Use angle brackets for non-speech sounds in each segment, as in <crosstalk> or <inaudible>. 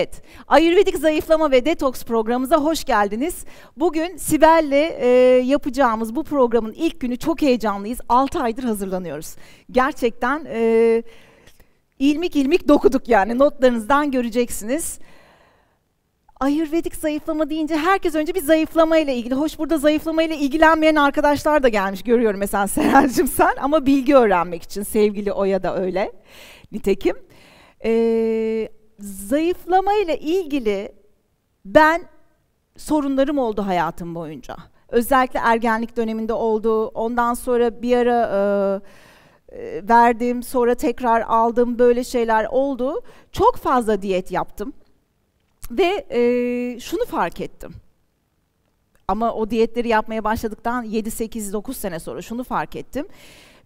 Evet, Ayurvedik Zayıflama ve Detoks programımıza hoş geldiniz. Bugün Sibel'le e, yapacağımız bu programın ilk günü çok heyecanlıyız. 6 aydır hazırlanıyoruz. Gerçekten e, ilmik ilmik dokuduk yani notlarınızdan göreceksiniz. Ayurvedik zayıflama deyince herkes önce bir zayıflama ile ilgili. Hoş burada zayıflama ile ilgilenmeyen arkadaşlar da gelmiş görüyorum mesela Seracığım <laughs> sen ama bilgi öğrenmek için sevgili Oya da öyle. Nitekim. Ee, zayıflama ile ilgili ben sorunlarım oldu hayatım boyunca. Özellikle ergenlik döneminde oldu. Ondan sonra bir ara e, e, verdim, sonra tekrar aldım böyle şeyler oldu. Çok fazla diyet yaptım. Ve e, şunu fark ettim. Ama o diyetleri yapmaya başladıktan 7, 8, 9 sene sonra şunu fark ettim.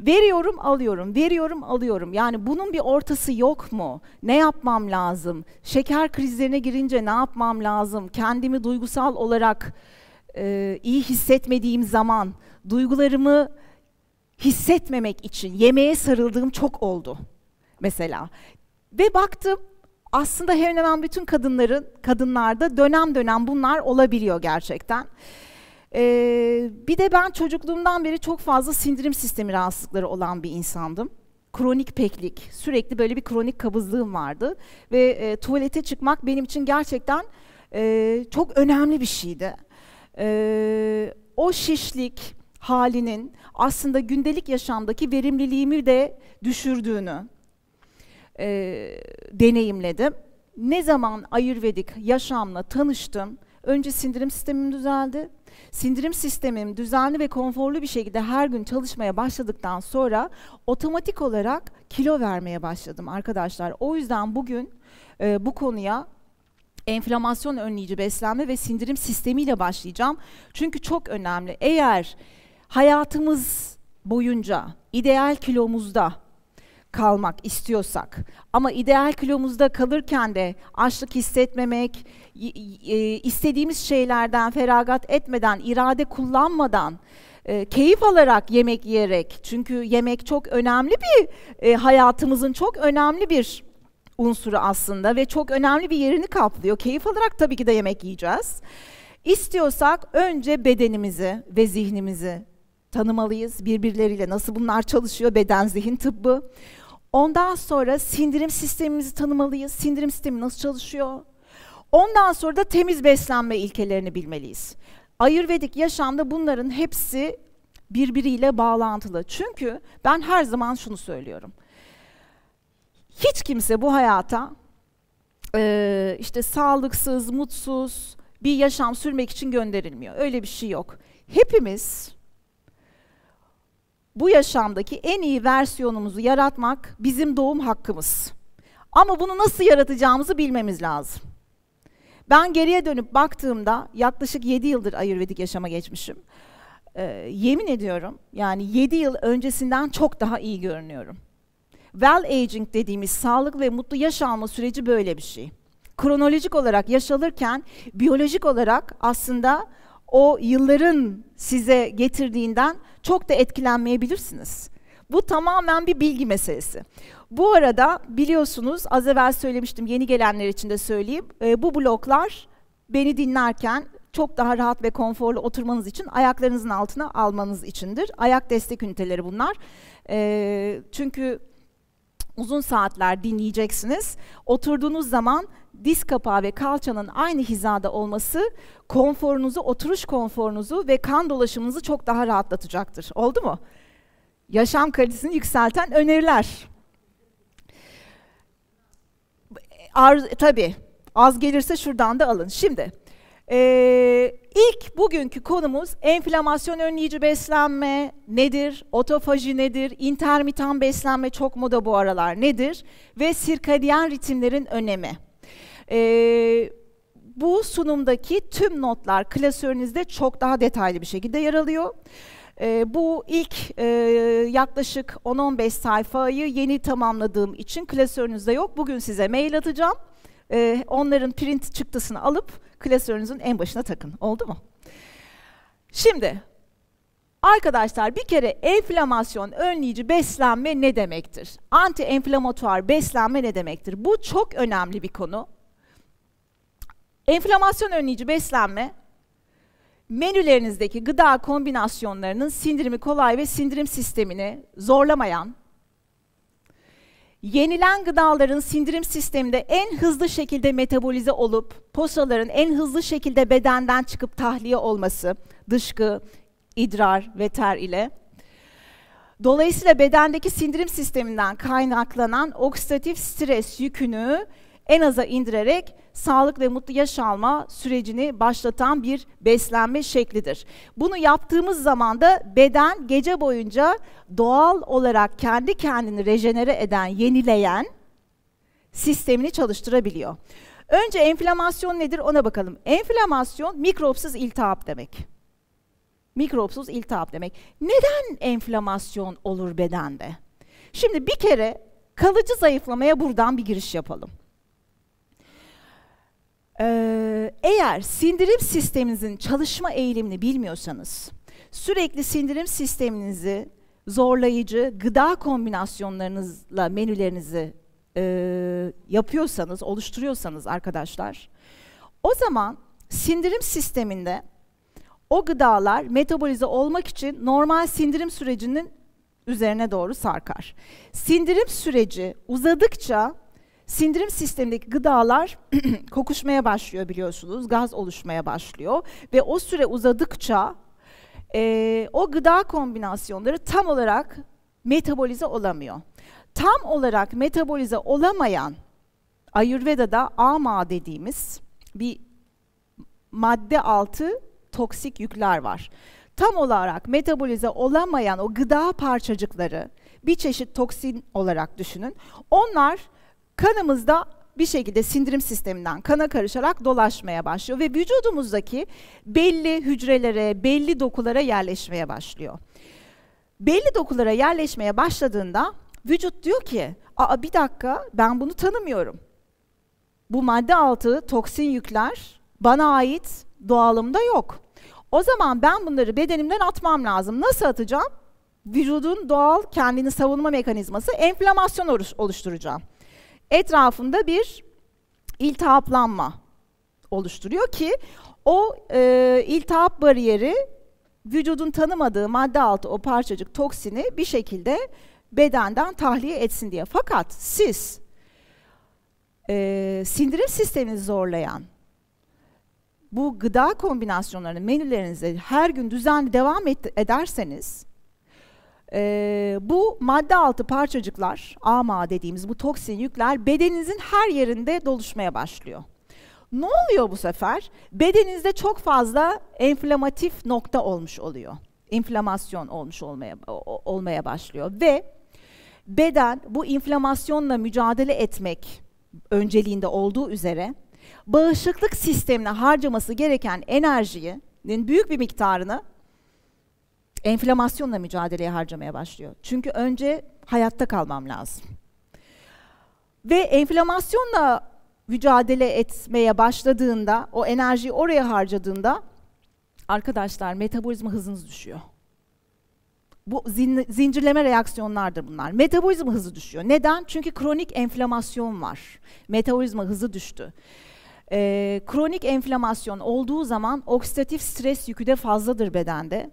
Veriyorum, alıyorum, veriyorum, alıyorum. Yani bunun bir ortası yok mu? Ne yapmam lazım? Şeker krizlerine girince ne yapmam lazım? Kendimi duygusal olarak e, iyi hissetmediğim zaman duygularımı hissetmemek için yemeğe sarıldığım çok oldu mesela. Ve baktım aslında hemen hemen bütün kadınların kadınlarda dönem dönem bunlar olabiliyor gerçekten. Ee, bir de ben çocukluğumdan beri çok fazla sindirim sistemi rahatsızlıkları olan bir insandım. Kronik peklik, sürekli böyle bir kronik kabızlığım vardı. Ve e, tuvalete çıkmak benim için gerçekten e, çok önemli bir şeydi. E, o şişlik halinin aslında gündelik yaşamdaki verimliliğimi de düşürdüğünü e, deneyimledim. Ne zaman ayurvedik yaşamla tanıştım, önce sindirim sistemim düzeldi, Sindirim sistemim düzenli ve konforlu bir şekilde her gün çalışmaya başladıktan sonra otomatik olarak kilo vermeye başladım arkadaşlar. O yüzden bugün e, bu konuya enflamasyon önleyici beslenme ve sindirim sistemiyle başlayacağım. Çünkü çok önemli. Eğer hayatımız boyunca ideal kilomuzda kalmak istiyorsak ama ideal kilomuzda kalırken de açlık hissetmemek, e, istediğimiz şeylerden feragat etmeden, irade kullanmadan, e, keyif alarak yemek yiyerek, çünkü yemek çok önemli bir, e, hayatımızın çok önemli bir unsuru aslında ve çok önemli bir yerini kaplıyor. Keyif alarak tabii ki de yemek yiyeceğiz. İstiyorsak önce bedenimizi ve zihnimizi tanımalıyız. Birbirleriyle nasıl bunlar çalışıyor, beden zihin tıbbı. Ondan sonra sindirim sistemimizi tanımalıyız. Sindirim sistemi nasıl çalışıyor? Ondan sonra da temiz beslenme ilkelerini bilmeliyiz. Ayurvedik yaşamda bunların hepsi birbiriyle bağlantılı. Çünkü ben her zaman şunu söylüyorum. Hiç kimse bu hayata e, işte sağlıksız, mutsuz bir yaşam sürmek için gönderilmiyor. Öyle bir şey yok. Hepimiz bu yaşamdaki en iyi versiyonumuzu yaratmak bizim doğum hakkımız. Ama bunu nasıl yaratacağımızı bilmemiz lazım. Ben geriye dönüp baktığımda yaklaşık 7 yıldır ayurvedik yaşama geçmişim. Ee, yemin ediyorum yani 7 yıl öncesinden çok daha iyi görünüyorum. Well aging dediğimiz sağlık ve mutlu yaş süreci böyle bir şey. Kronolojik olarak yaşalırken biyolojik olarak aslında o yılların size getirdiğinden çok da etkilenmeyebilirsiniz. Bu tamamen bir bilgi meselesi. Bu arada biliyorsunuz az evvel söylemiştim yeni gelenler için de söyleyeyim. E, bu bloklar beni dinlerken çok daha rahat ve konforlu oturmanız için ayaklarınızın altına almanız içindir. Ayak destek üniteleri bunlar. E, çünkü uzun saatler dinleyeceksiniz. Oturduğunuz zaman diz kapağı ve kalçanın aynı hizada olması konforunuzu, oturuş konforunuzu ve kan dolaşımınızı çok daha rahatlatacaktır. Oldu mu? Yaşam kalitesini yükselten öneriler. Arz, tabii az gelirse şuradan da alın. Şimdi ee, ilk bugünkü konumuz enflamasyon önleyici beslenme nedir? Otofaji nedir? Intermitan beslenme çok moda bu aralar nedir? Ve sirkadiyen ritimlerin önemi. Ee, bu sunumdaki tüm notlar klasörünüzde çok daha detaylı bir şekilde yer alıyor. E, bu ilk e, yaklaşık 10-15 sayfayı yeni tamamladığım için klasörünüzde yok. Bugün size mail atacağım. E, onların print çıktısını alıp klasörünüzün en başına takın. Oldu mu? Şimdi Arkadaşlar bir kere enflamasyon önleyici beslenme ne demektir? Anti enflamatuar beslenme ne demektir? Bu çok önemli bir konu. Enflamasyon önleyici beslenme menülerinizdeki gıda kombinasyonlarının sindirimi kolay ve sindirim sistemini zorlamayan, yenilen gıdaların sindirim sisteminde en hızlı şekilde metabolize olup posaların en hızlı şekilde bedenden çıkıp tahliye olması, dışkı, idrar ve ter ile. Dolayısıyla bedendeki sindirim sisteminden kaynaklanan oksidatif stres yükünü en aza indirerek sağlık ve mutlu yaş alma sürecini başlatan bir beslenme şeklidir. Bunu yaptığımız zaman da beden gece boyunca doğal olarak kendi kendini rejenere eden, yenileyen sistemini çalıştırabiliyor. Önce enflamasyon nedir ona bakalım. Enflamasyon mikropsuz iltihap demek. Mikropsuz iltihap demek. Neden enflamasyon olur bedende? Şimdi bir kere kalıcı zayıflamaya buradan bir giriş yapalım. Ee, eğer sindirim sisteminizin çalışma eğilimini bilmiyorsanız, sürekli sindirim sisteminizi zorlayıcı gıda kombinasyonlarınızla menülerinizi e, yapıyorsanız, oluşturuyorsanız arkadaşlar, o zaman sindirim sisteminde o gıdalar metabolize olmak için normal sindirim sürecinin üzerine doğru sarkar. Sindirim süreci uzadıkça sindirim sistemindeki gıdalar <clears throat> kokuşmaya başlıyor biliyorsunuz, gaz oluşmaya başlıyor ve o süre uzadıkça e, o gıda kombinasyonları tam olarak metabolize olamıyor. Tam olarak metabolize olamayan Ayurveda'da AMA dediğimiz bir madde altı toksik yükler var. Tam olarak metabolize olamayan o gıda parçacıkları bir çeşit toksin olarak düşünün. Onlar kanımızda bir şekilde sindirim sisteminden kana karışarak dolaşmaya başlıyor ve vücudumuzdaki belli hücrelere, belli dokulara yerleşmeye başlıyor. Belli dokulara yerleşmeye başladığında vücut diyor ki, "Aa bir dakika ben bunu tanımıyorum. Bu madde altı toksin yükler bana ait doğalımda yok. O zaman ben bunları bedenimden atmam lazım. Nasıl atacağım? Vücudun doğal kendini savunma mekanizması enflamasyon oluşturacağım. Etrafında bir iltihaplanma oluşturuyor ki o e, iltihap bariyeri vücudun tanımadığı madde altı o parçacık toksini bir şekilde bedenden tahliye etsin diye. Fakat siz e, sindirim sisteminizi zorlayan bu gıda kombinasyonlarını menülerinize her gün düzenli devam et, ederseniz e, bu madde altı parçacıklar, AMA dediğimiz bu toksin yükler bedeninizin her yerinde doluşmaya başlıyor. Ne oluyor bu sefer? Bedeninizde çok fazla enflamatif nokta olmuş oluyor. İnflamasyon olmuş olmaya olmaya başlıyor ve beden bu inflamasyonla mücadele etmek önceliğinde olduğu üzere bağışıklık sistemine harcaması gereken enerjinin büyük bir miktarını enflamasyonla mücadeleye harcamaya başlıyor. Çünkü önce hayatta kalmam lazım. Ve enflamasyonla mücadele etmeye başladığında, o enerjiyi oraya harcadığında arkadaşlar metabolizma hızınız düşüyor. Bu zin, zincirleme reaksiyonlardır bunlar. Metabolizma hızı düşüyor. Neden? Çünkü kronik enflamasyon var. Metabolizma hızı düştü. Ee, kronik enflamasyon olduğu zaman oksidatif stres yükü de fazladır bedende.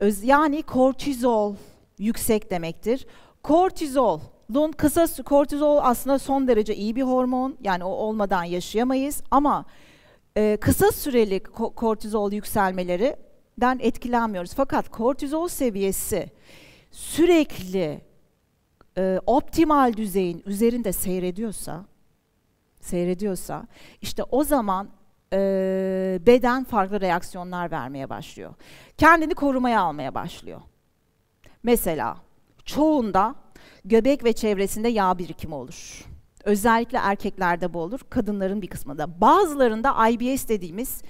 Öz, yani kortizol yüksek demektir. Kortizol Lun kısa kortizol aslında son derece iyi bir hormon. Yani o olmadan yaşayamayız ama e, kısa süreli ko kortizol yükselmelerinden etkilenmiyoruz. Fakat kortizol seviyesi sürekli e, optimal düzeyin üzerinde seyrediyorsa seyrediyorsa işte o zaman e, beden farklı reaksiyonlar vermeye başlıyor. Kendini korumaya almaya başlıyor. Mesela çoğunda göbek ve çevresinde yağ birikimi olur. Özellikle erkeklerde bu olur, kadınların bir kısmında. Bazılarında IBS dediğimiz,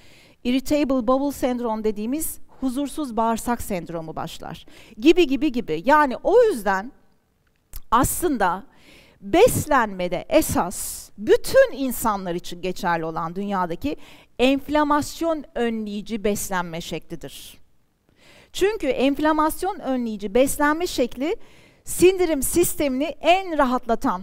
Irritable Bowel Syndrome dediğimiz huzursuz bağırsak sendromu başlar. Gibi gibi gibi. Yani o yüzden aslında beslenmede esas bütün insanlar için geçerli olan dünyadaki enflamasyon önleyici beslenme şeklidir. Çünkü enflamasyon önleyici beslenme şekli sindirim sistemini en rahatlatan,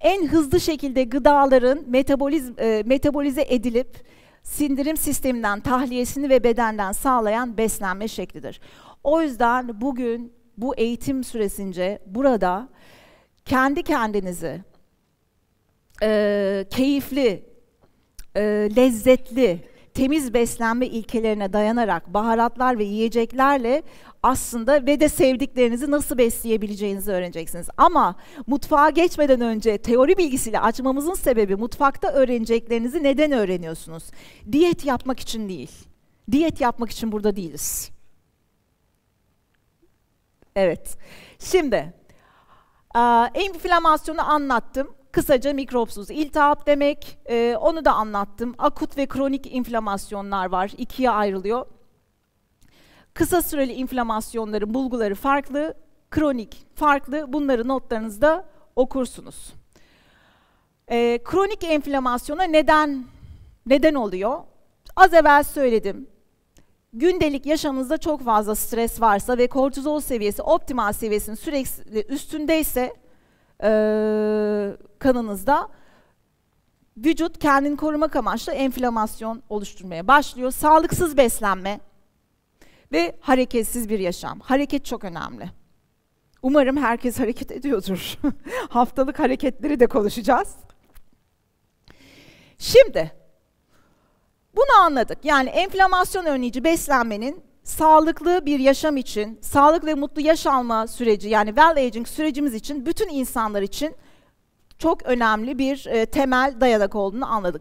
en hızlı şekilde gıdaların metaboliz, e, metabolize edilip sindirim sisteminden tahliyesini ve bedenden sağlayan beslenme şeklidir. O yüzden bugün bu eğitim süresince burada kendi kendinizi e, keyifli, e, lezzetli, temiz beslenme ilkelerine dayanarak baharatlar ve yiyeceklerle aslında ve de sevdiklerinizi nasıl besleyebileceğinizi öğreneceksiniz. Ama mutfağa geçmeden önce teori bilgisiyle açmamızın sebebi mutfakta öğreneceklerinizi neden öğreniyorsunuz? Diyet yapmak için değil. Diyet yapmak için burada değiliz. Evet. Şimdi enflamasyonu anlattım. Kısaca mikropsuz iltihap demek. Ee, onu da anlattım. Akut ve kronik inflamasyonlar var. ikiye ayrılıyor. Kısa süreli inflamasyonların bulguları farklı, kronik farklı. Bunları notlarınızda okursunuz. Ee, kronik enflamasyona neden neden oluyor? Az evvel söyledim. Gündelik yaşamınızda çok fazla stres varsa ve kortizol seviyesi optimal seviyesinin sürekli üstündeyse e, kanınızda vücut kendini korumak amaçlı enflamasyon oluşturmaya başlıyor. Sağlıksız beslenme ve hareketsiz bir yaşam. Hareket çok önemli. Umarım herkes hareket ediyordur. <laughs> Haftalık hareketleri de konuşacağız. Şimdi bunu anladık. Yani enflamasyon önleyici beslenmenin sağlıklı bir yaşam için, sağlıklı ve mutlu yaş alma süreci yani well aging sürecimiz için bütün insanlar için çok önemli bir e, temel dayanak olduğunu anladık.